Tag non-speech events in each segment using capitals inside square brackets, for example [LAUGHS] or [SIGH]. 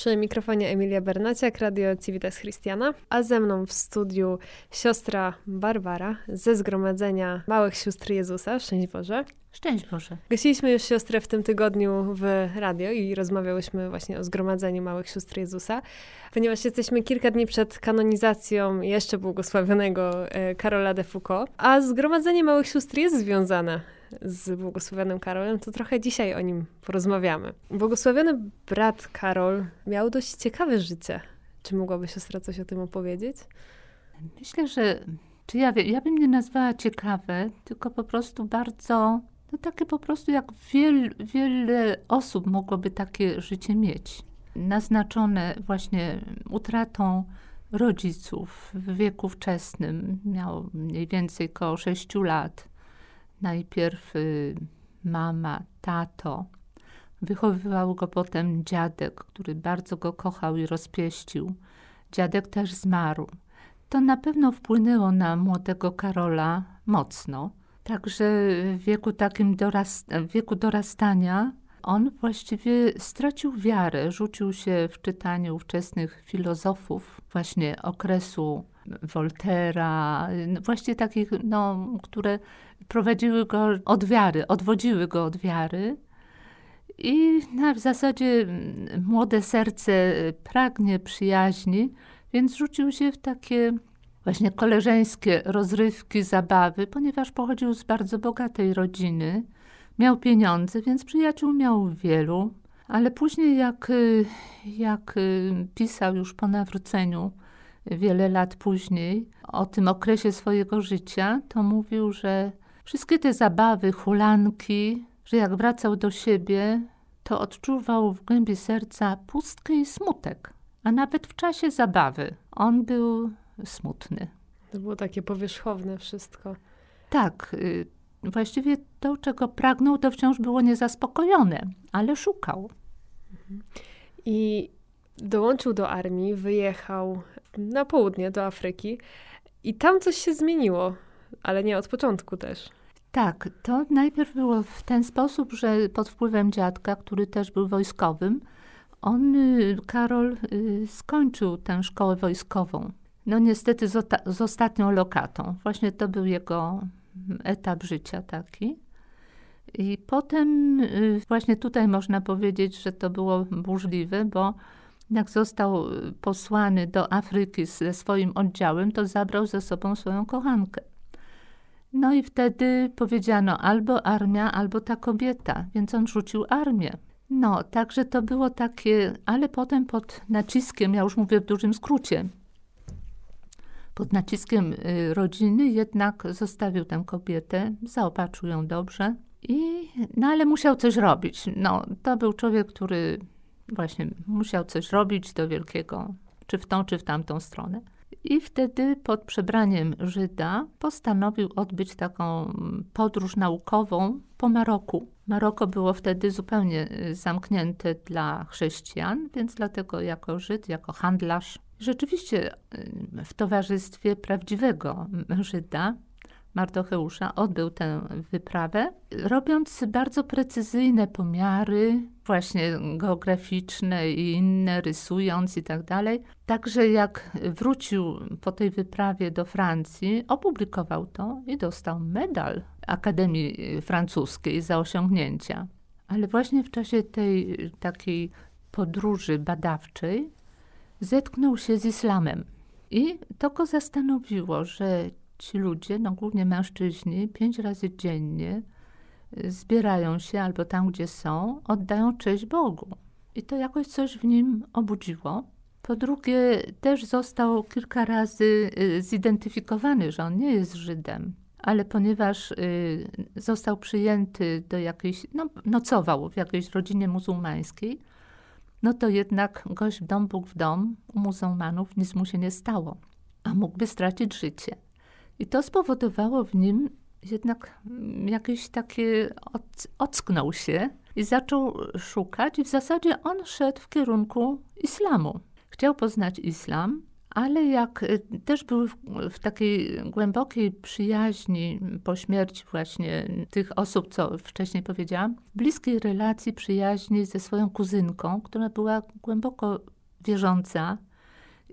Przy mikrofonie Emilia Bernaciak, Radio Civitas Christiana, a ze mną w studiu siostra Barbara ze Zgromadzenia Małych Sióstr Jezusa. Szczęść Boże. Szczęść Boże. Gościliśmy już siostrę w tym tygodniu w radio i rozmawiałyśmy właśnie o Zgromadzeniu Małych Sióstr Jezusa, ponieważ jesteśmy kilka dni przed kanonizacją jeszcze błogosławionego e, Karola de Foucault, a Zgromadzenie Małych Sióstr jest związane z błogosławionym Karolem, to trochę dzisiaj o nim porozmawiamy. Błogosławiony brat Karol miał dość ciekawe życie. Czy mogłaby siostra coś o tym opowiedzieć? Myślę, że czy ja, ja bym nie nazwała ciekawe, tylko po prostu bardzo, no takie po prostu jak wiel, wiele osób mogłoby takie życie mieć. Naznaczone właśnie utratą rodziców w wieku wczesnym. Miał mniej więcej około 6 lat najpierw y, mama, tato. Wychowywał go potem dziadek, który bardzo go kochał i rozpieścił. Dziadek też zmarł. To na pewno wpłynęło na młodego Karola mocno. Także w wieku takim dorast w wieku dorastania on właściwie stracił wiarę, rzucił się w czytanie ówczesnych filozofów właśnie okresu Voltera, właśnie takich, no, które prowadziły go od wiary, odwodziły go od wiary. I w zasadzie młode serce pragnie przyjaźni, więc rzucił się w takie właśnie koleżeńskie rozrywki, zabawy, ponieważ pochodził z bardzo bogatej rodziny. Miał pieniądze, więc przyjaciół miał wielu, ale później, jak, jak pisał już po nawróceniu, wiele lat później, o tym okresie swojego życia, to mówił, że wszystkie te zabawy, hulanki, że jak wracał do siebie, to odczuwał w głębi serca pustkę i smutek. A nawet w czasie zabawy on był smutny. To było takie powierzchowne wszystko. Tak. Y, właściwie to, czego pragnął, to wciąż było niezaspokojone, ale szukał. I dołączył do armii, wyjechał na południe do Afryki i tam coś się zmieniło, ale nie od początku też. Tak, to najpierw było w ten sposób, że pod wpływem dziadka, który też był wojskowym, on, y, Karol, y, skończył tę szkołę wojskową. No niestety z, z ostatnią lokatą. Właśnie to był jego etap życia taki. I potem y, właśnie tutaj można powiedzieć, że to było burzliwe, bo jak został y, posłany do Afryki ze swoim oddziałem, to zabrał ze sobą swoją kochankę. No i wtedy powiedziano albo armia, albo ta kobieta, więc on rzucił armię. No, także to było takie, ale potem pod naciskiem, ja już mówię w dużym skrócie, pod naciskiem y, rodziny jednak zostawił tę kobietę, zaopatrzył ją dobrze i, no ale musiał coś robić. No, to był człowiek, który właśnie musiał coś robić do wielkiego, czy w tą, czy w tamtą stronę. I wtedy pod przebraniem Żyda postanowił odbyć taką podróż naukową po Maroku. Maroko było wtedy zupełnie y, zamknięte dla chrześcijan, więc dlatego jako Żyd, jako handlarz, rzeczywiście y, w towarzystwie prawdziwego Żyda Mardocheusza odbył tę wyprawę, robiąc bardzo precyzyjne pomiary, właśnie geograficzne i inne, rysując i tak dalej. Także jak wrócił po tej wyprawie do Francji, opublikował to i dostał medal Akademii Francuskiej za osiągnięcia. Ale właśnie w czasie tej takiej podróży badawczej zetknął się z islamem. I to go zastanowiło, że ci ludzie, no głównie mężczyźni, pięć razy dziennie y, zbierają się albo tam, gdzie są, oddają cześć Bogu. I to jakoś coś w nim obudziło. Po drugie, też został kilka razy y, zidentyfikowany, że on nie jest Żydem, ale ponieważ y, został przyjęty do jakiejś, no, nocował w jakiejś rodzinie muzułmańskiej, no to jednak gość w dom, Bóg w dom, u muzułmanów nic mu się nie stało, a mógłby stracić życie. I to spowodowało w nim jednak jakieś takie, od, ocknął się i zaczął szukać i w zasadzie on szedł w kierunku islamu. Chciał poznać islam, ale jak y, też był w, w, takiej głębokiej przyjaźni po śmierci właśnie tych osób, co wcześniej powiedziałam, bliskiej relacji przyjaźni ze swoją kuzynką, która była głęboko wierząca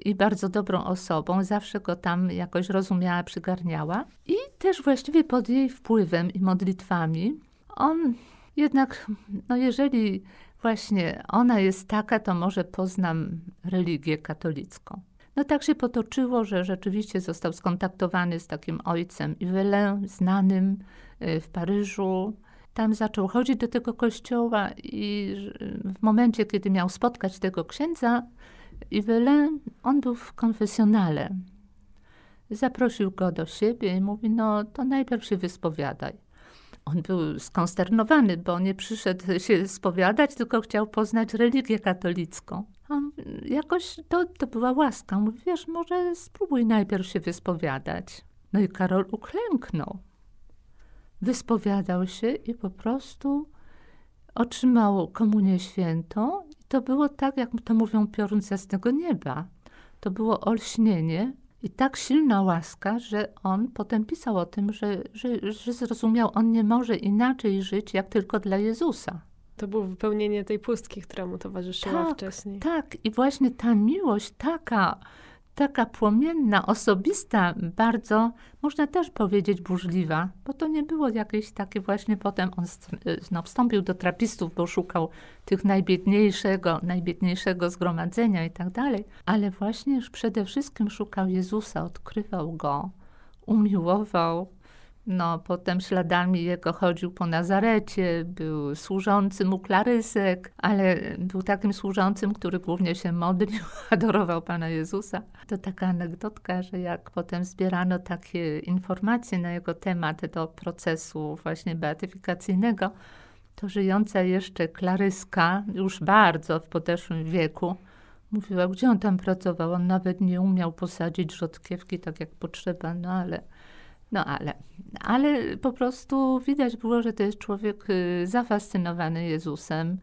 i bardzo dobrą osobą, zawsze go tam jakoś rozumiała, przygarniała. I też właściwie pod jej wpływem i modlitwami on jednak, no jeżeli właśnie ona jest taka, to może poznam religię katolicką. No tak się potoczyło, że rzeczywiście został skontaktowany z takim ojcem Yvelin, znanym y, w Paryżu. Tam zaczął chodzić do tego kościoła i w momencie, kiedy miał spotkać tego księdza, Yvelin, on był w konfesjonale. Zaprosił go do siebie i mówi, no to najpierw się wyspowiadaj. On był skonsternowany, bo nie przyszedł się spowiadać, tylko chciał poznać religię katolicką. On jakoś to, to była łaska. Mówi, wiesz, może spróbuj najpierw się wyspowiadać. No i Karol uklęknął. Wyspowiadał się i po prostu otrzymał komunię świętą. To było tak, jak to mówią piorun z jasnego nieba. To było olśnienie i tak silna łaska, że on potem pisał o tym, że, że, że zrozumiał, on nie może inaczej żyć, jak tylko dla Jezusa. To było wypełnienie tej pustki, która mu towarzyszyła tak, wcześniej. Tak, i właśnie ta miłość taka, taka płomienna, osobista, bardzo, można też powiedzieć, burzliwa, bo to nie było jakieś takie właśnie potem, on no, wstąpił do trapistów, bo szukał tych najbiedniejszego, najbiedniejszego zgromadzenia i tak dalej, ale właśnie przede wszystkim szukał Jezusa, odkrywał Go, umiłował, no, potem śladami jego chodził po Nazarecie, był służącym u Klarysek, ale był takim służącym, który głównie się modlił, [LAUGHS] adorował Pana Jezusa. To taka anegdotka, że jak potem zbierano takie informacje na jego temat do procesu właśnie beatyfikacyjnego, to żyjąca jeszcze Klaryska, już bardzo w podeszłym wieku, mówiła, gdzie on tam pracował. On nawet nie umiał posadzić rzodkiewki tak jak potrzeba, no ale no ale, ale po prostu widać było, że to jest człowiek y, zafascynowany Jezusem,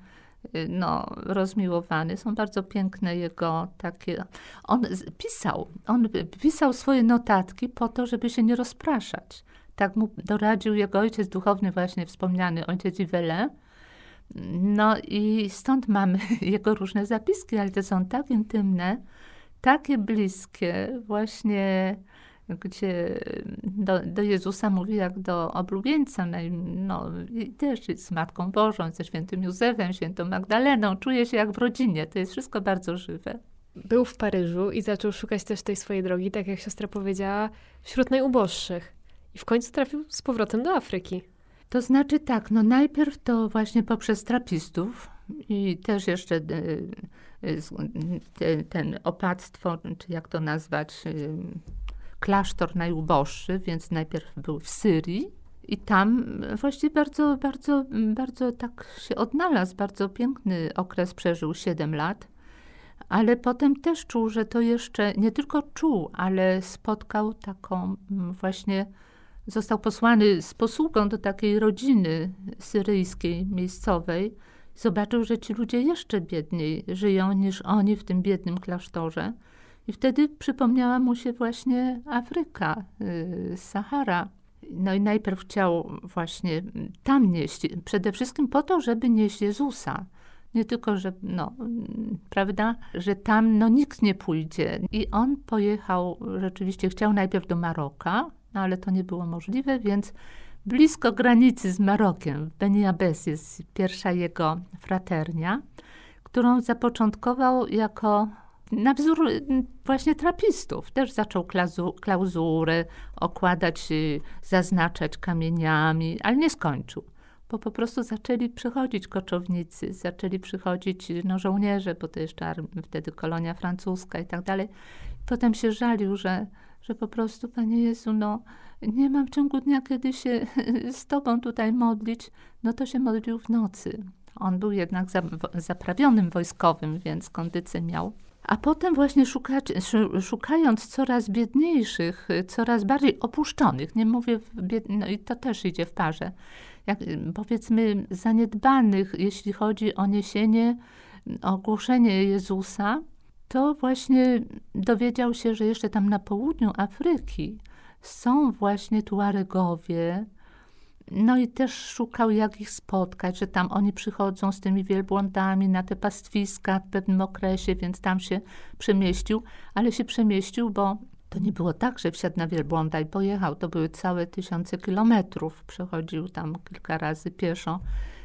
y, no, rozmiłowany. Są bardzo piękne jego takie. On pisał, on pisał swoje notatki po to, żeby się nie rozpraszać. Tak mu doradził jego ojciec duchowny, właśnie wspomniany ojciec Iwele. No i stąd mamy [LAUGHS] jego różne zapiski, ale te są tak intymne, takie bliskie, właśnie gdzie do, do Jezusa mówi jak do oblubieńca, no, i też z Matką Bożą, ze świętym Józefem, świętą Magdaleną. Czuje się jak w rodzinie. To jest wszystko bardzo żywe. Był w Paryżu i zaczął szukać też tej swojej drogi, tak jak siostra powiedziała, wśród najuboższych. I w końcu trafił z powrotem do Afryki. To znaczy tak, no najpierw to właśnie poprzez trapistów i też jeszcze e, e, ten opactwo, czy jak to nazwać, klasztor najuboższy, więc najpierw był w Syrii. I tam właściwie bardzo, bardzo, bardzo tak się odnalazł, bardzo piękny okres przeżył 7 lat, ale potem też czuł, że to jeszcze nie tylko czuł, ale spotkał taką właśnie, został posłany z posługą do takiej rodziny syryjskiej, miejscowej. Zobaczył, że ci ludzie jeszcze biedniej żyją niż oni w tym biednym klasztorze. I wtedy przypomniała mu się właśnie Afryka, y, Sahara. No i najpierw chciał właśnie tam nieść, przede wszystkim po to, żeby nieść Jezusa. Nie tylko, że, no, prawda, że tam no, nikt nie pójdzie. I on pojechał, rzeczywiście chciał najpierw do Maroka, no, ale to nie było możliwe, więc blisko granicy z Marokiem, w Beni Abbes jest pierwsza jego fraternia, którą zapoczątkował jako na wzór y, właśnie trapistów. Też zaczął klauzury okładać, y, zaznaczać kamieniami, ale nie skończył. Bo po prostu zaczęli przychodzić koczownicy, zaczęli przychodzić no, żołnierze, bo to jeszcze wtedy kolonia francuska i tak dalej. Potem się żalił, że, że po prostu, Panie Jezu, no nie mam w ciągu dnia, kiedy się [LAUGHS] z Tobą tutaj modlić, no to się modlił w nocy. On był jednak zaprawionym wojskowym, więc kondycję miał. A potem właśnie szukać, szukając coraz biedniejszych, coraz bardziej opuszczonych, nie mówię, bied... no i to też idzie w parze, jak, powiedzmy zaniedbanych, jeśli chodzi o niesienie, ogłoszenie Jezusa, to właśnie dowiedział się, że jeszcze tam na południu Afryki są właśnie Tuaregowie, no i też szukał, jak ich spotkać, że tam oni przychodzą z tymi wielbłądami na te pastwiska w pewnym okresie, więc tam się przemieścił, ale się przemieścił, bo to nie było tak, że wsiadł na wielbłąda i pojechał. To były całe tysiące kilometrów. Przechodził tam kilka razy pieszo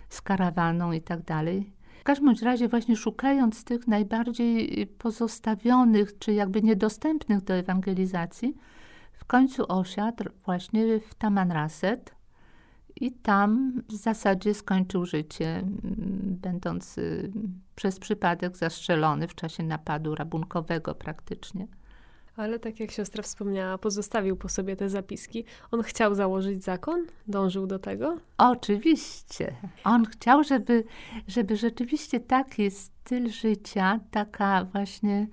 z karawaną i tak dalej. W każdym razie właśnie szukając tych najbardziej pozostawionych, czy jakby niedostępnych do ewangelizacji, w końcu osiadł właśnie w Tamanrasset, i tam w zasadzie skończył życie, będąc y, przez przypadek zastrzelony w czasie napadu rabunkowego praktycznie. Ale tak jak siostra wspomniała, pozostawił po sobie te zapiski. On chciał założyć zakon? Dążył do tego? Oczywiście. On chciał, żeby, żeby rzeczywiście taki styl życia, taka właśnie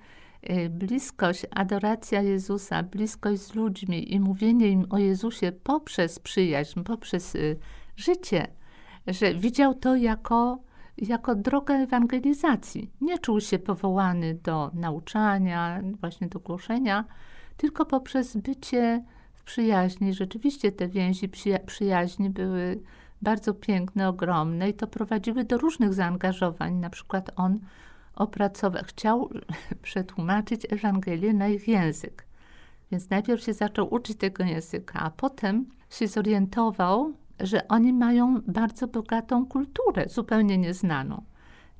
bliskość, adoracja Jezusa, bliskość z ludźmi i mówienie im o Jezusie poprzez przyjaźń, poprzez y, życie, że widział to jako, jako drogę ewangelizacji. Nie czuł się powołany do nauczania, właśnie do głoszenia, tylko poprzez bycie w przyjaźni. Rzeczywiście te więzi przyjaźni były bardzo piękne, ogromne i to prowadziły do różnych zaangażowań. Na przykład on opracował, chciał [LAUGHS] przetłumaczyć Ewangelię na ich język. Więc najpierw się zaczął uczyć tego języka, a potem się zorientował, że oni mają bardzo bogatą kulturę, zupełnie nieznaną.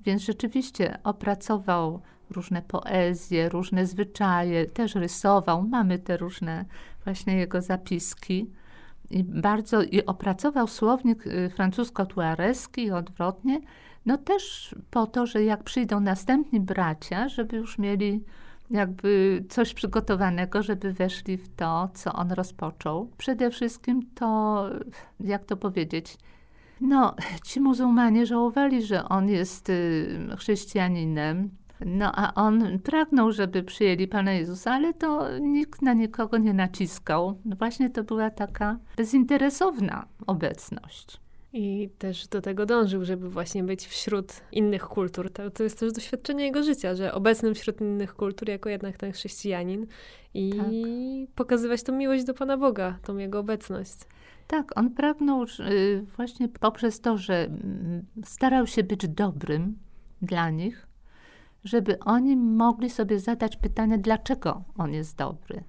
Więc rzeczywiście opracował różne poezje, różne zwyczaje, też rysował. Mamy te różne właśnie jego zapiski. I bardzo i opracował słownik y, francusko-tuareski i odwrotnie, no też po to, że jak przyjdą następni bracia, żeby już mieli jakby coś przygotowanego, żeby weszli w to, co on rozpoczął. Przede wszystkim to, jak to powiedzieć, no, ci muzułmanie żałowali, że on jest y, chrześcijaninem, no a on pragnął, żeby przyjęli Pana Jezusa, ale to nikt na nikogo nie naciskał. No właśnie to była taka bezinteresowna obecność. I też do tego dążył, żeby właśnie być wśród innych kultur. To, to jest też doświadczenie jego życia, że obecnym wśród innych kultur jako jednak ten chrześcijanin i tak. pokazywać tą miłość do Pana Boga, tą jego obecność. Tak, on pragnął y, właśnie poprzez to, że mm, starał się być dobrym dla nich, żeby oni mogli sobie zadać pytanie, dlaczego on jest dobry.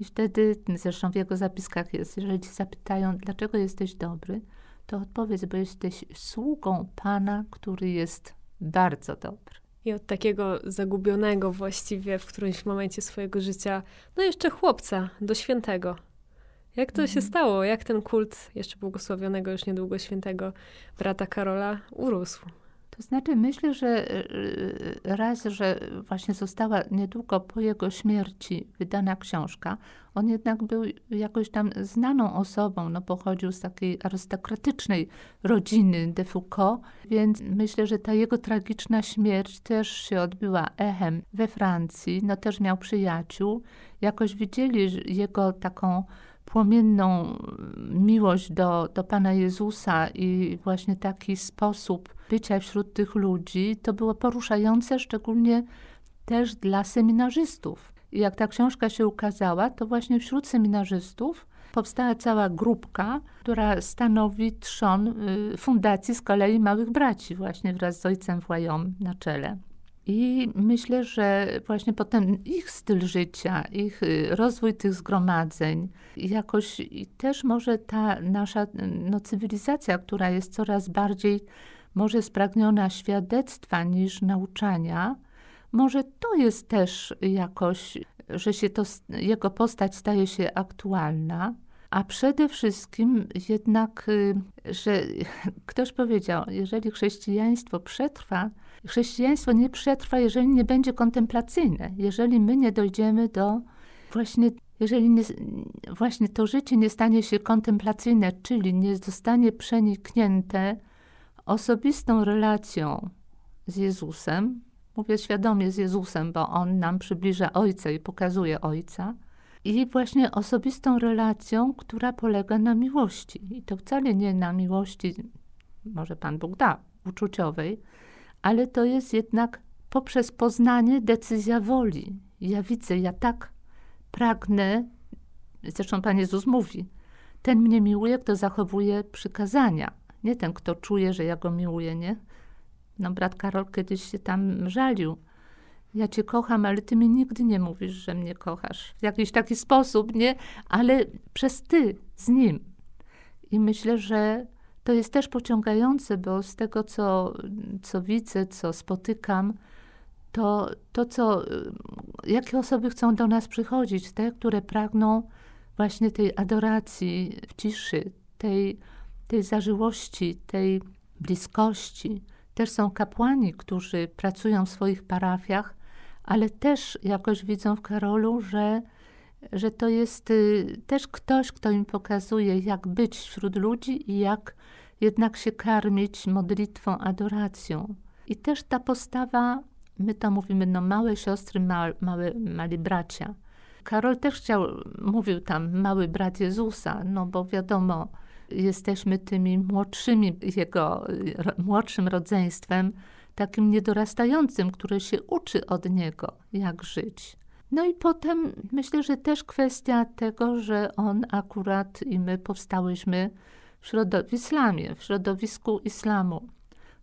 I wtedy, zresztą w jego zapiskach jest, jeżeli ci zapytają, dlaczego jesteś dobry, to odpowiedz, bo jesteś sługą Pana, który jest bardzo dobry. I od takiego zagubionego właściwie w którymś momencie swojego życia, no jeszcze chłopca, do świętego. Jak to się mhm. stało? Jak ten kult jeszcze błogosławionego, już niedługo świętego brata Karola urósł? To znaczy, myślę, że e, e, raz, że właśnie została niedługo po jego śmierci wydana książka, on jednak był jakoś tam znaną osobą, no pochodził z takiej arystokratycznej rodziny de Foucault, więc myślę, że ta jego tragiczna śmierć też się odbyła echem we Francji, no też miał przyjaciół, jakoś widzieli jego taką płomienną miłość do, do Pana Jezusa i właśnie taki sposób bycia wśród tych ludzi, to było poruszające, szczególnie też dla seminarzystów. I jak ta książka się ukazała, to właśnie wśród seminarzystów powstała cała grupka, która stanowi trzon y, fundacji z kolei Małych Braci, właśnie wraz z ojcem Włają na czele. I myślę, że właśnie potem ich styl życia, ich y, rozwój tych zgromadzeń, jakoś i też może ta nasza no, cywilizacja, która jest coraz bardziej może spragniona świadectwa niż nauczania, może to jest też jakoś, że się to, jego postać staje się aktualna. A przede wszystkim jednak, y, że [LAUGHS] ktoś powiedział, jeżeli chrześcijaństwo przetrwa, chrześcijaństwo nie przetrwa, jeżeli nie będzie kontemplacyjne, jeżeli my nie dojdziemy do właśnie, jeżeli nie, właśnie to życie nie stanie się kontemplacyjne, czyli nie zostanie przeniknięte osobistą relacją z Jezusem, mówię świadomie z Jezusem, bo On nam przybliża Ojca i pokazuje Ojca, i właśnie osobistą relacją, która polega na miłości. I to wcale nie na miłości, może Pan Bóg da, uczuciowej, ale to jest jednak poprzez poznanie decyzja woli. Ja widzę, ja tak pragnę, zresztą Pan Jezus mówi, ten mnie miłuje, kto zachowuje przykazania. Nie ten, kto czuje, że ja go miłuję, nie? No, brat Karol kiedyś się tam żalił. Ja cię kocham, ale ty mi nigdy nie mówisz, że mnie kochasz. W jakiś taki sposób, nie? Ale przez ty, z nim. I myślę, że to jest też pociągające, bo z tego, co, co widzę, co spotykam, to, to co, jakie osoby chcą do nas przychodzić, te, które pragną właśnie tej adoracji w ciszy, tej, tej zażyłości, tej bliskości. Też są kapłani, którzy pracują w swoich parafiach, ale też jakoś widzą w Karolu, że, że to jest y, też ktoś, kto im pokazuje, jak być wśród ludzi i jak jednak się karmić modlitwą, adoracją. I też ta postawa, my to mówimy, no małe siostry, małe, małe mali bracia. Karol też chciał, mówił tam, mały brat Jezusa, no bo wiadomo, jesteśmy tymi młodszymi, jego młodszym rodzeństwem, takim niedorastającym, które się uczy od niego, jak żyć. No i potem myślę, że też kwestia tego, że on akurat i my powstałyśmy w, środow- w islamie, w środowisku islamu.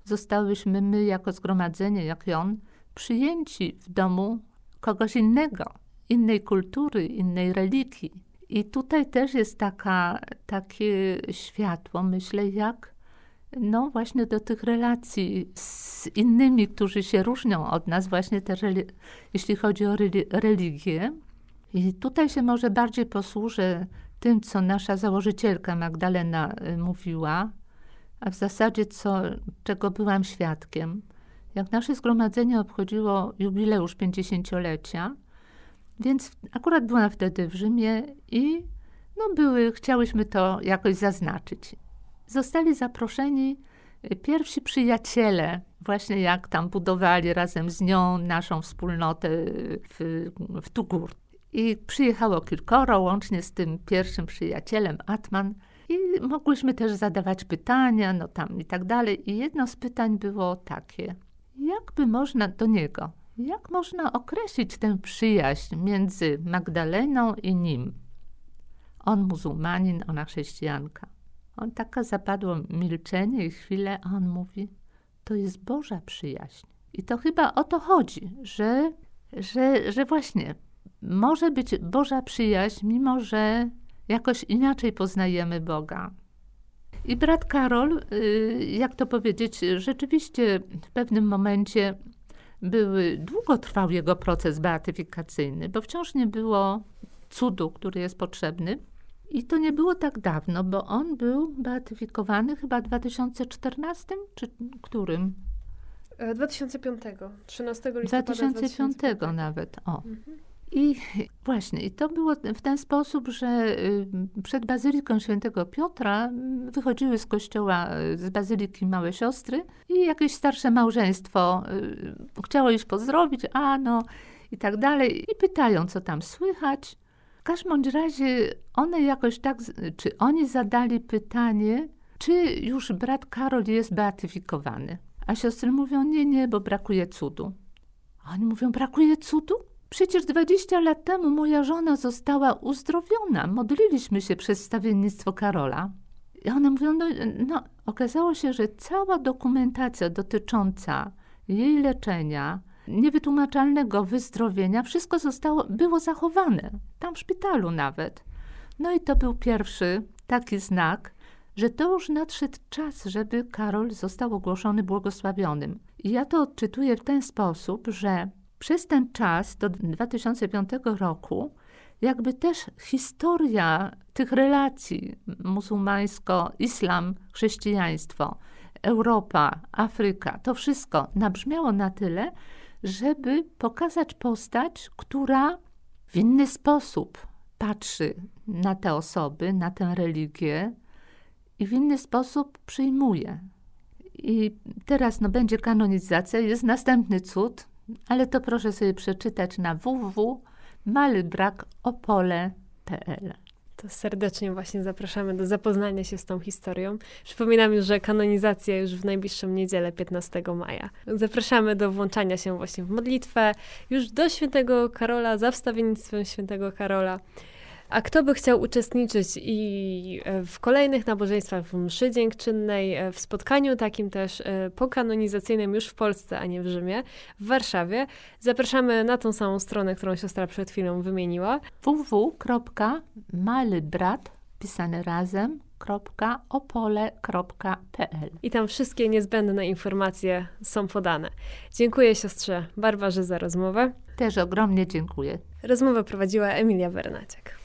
Zostałyśmy my jako zgromadzenie, jak i on, przyjęci w domu kogoś innego, innej kultury, innej religii. I tutaj też jest taka, takie światło, myślę, jak no właśnie do tych relacji z innymi, którzy się różnią od nas, właśnie też jeśli chodzi o religię. I tutaj się może bardziej posłużę tym, co nasza założycielka Magdalena y, mówiła, a w zasadzie co, czego byłam świadkiem. Jak nasze zgromadzenie obchodziło jubileusz 50-lecia, więc akurat byłam wtedy w Rzymie i no były, chciałyśmy to jakoś zaznaczyć. Zostali zaproszeni y, pierwsi przyjaciele, właśnie jak tam budowali razem z nią naszą wspólnotę w, w Tugur. I przyjechało kilkoro, łącznie z tym pierwszym przyjacielem, Atman. I mogłyśmy też zadawać pytania, no tam i tak dalej. I jedno z pytań było takie: jakby można do niego, jak można określić tę przyjaźń między Magdaleną i nim? On muzułmanin, ona chrześcijanka. On taka zapadło milczenie i chwilę, a on mówi: To jest Boża przyjaźń. I to chyba o to chodzi, że, że, że właśnie może być Boża przyjaźń, mimo że jakoś inaczej poznajemy Boga. I brat Karol, y, jak to powiedzieć, rzeczywiście w pewnym momencie były, długo trwał jego proces beatyfikacyjny, bo wciąż nie było cudu, który jest potrzebny. I to nie było tak dawno, bo on był beatyfikowany chyba w 2014 czy którym? 2005, 13 listopada 2005 2005. nawet, o. Mhm. I właśnie, i to było w ten sposób, że y, przed Bazyliką Świętego Piotra mm, wychodziły z kościoła, y, z Bazyliki małe siostry i jakieś starsze małżeństwo y, chciało już pozdrowić, a no i tak dalej. I pytają, co tam słychać. Każdym bądź razie one jakoś tak, czy oni zadali pytanie, czy już brat Karol jest beatyfikowany. A siostry mówią, nie, nie, bo brakuje cudu. A oni mówią, brakuje cudu? Przecież 20 lat temu moja żona została uzdrowiona. Modliliśmy się przez stawiennictwo Karola. I one mówią, no, no, okazało się, że cała dokumentacja dotycząca jej leczenia, niewytłumaczalnego wyzdrowienia, wszystko zostało, było zachowane. Tam w szpitalu nawet. No i to był pierwszy taki znak, że to już nadszedł czas, żeby Karol został ogłoszony błogosławionym. I ja to odczytuję w ten sposób, że przez ten czas do 2005 roku, jakby też historia tych relacji muzułmańsko, islam, chrześcijaństwo, Europa, Afryka, to wszystko nabrzmiało na tyle, żeby pokazać postać, która w inny sposób patrzy na te osoby, na tę religię i w inny sposób przyjmuje. I teraz no, będzie kanonizacja, jest następny cud, ale to proszę sobie przeczytać na www.malybrakopole.pl. To serdecznie właśnie zapraszamy do zapoznania się z tą historią. Przypominam już, że kanonizacja już w najbliższą niedzielę, 15 maja. Zapraszamy do włączania się właśnie w modlitwę już do świętego Karola, za wstawiennictwem świętego Karola. A kto by chciał uczestniczyć i e, w kolejnych nabożeństwach, w mszy dziękczynnej, e, w spotkaniu takim też e, pokanonizacyjnym już w Polsce, a nie w Rzymie, w Warszawie, zapraszamy na tą samą stronę, którą siostra przed chwilą wymieniła. www.malybrat, pisane razem. I tam wszystkie niezbędne informacje są podane. Dziękuję siostrze Barbarze za rozmowę. Też ogromnie dziękuję. Rozmowę prowadziła Emilia Bernaciak.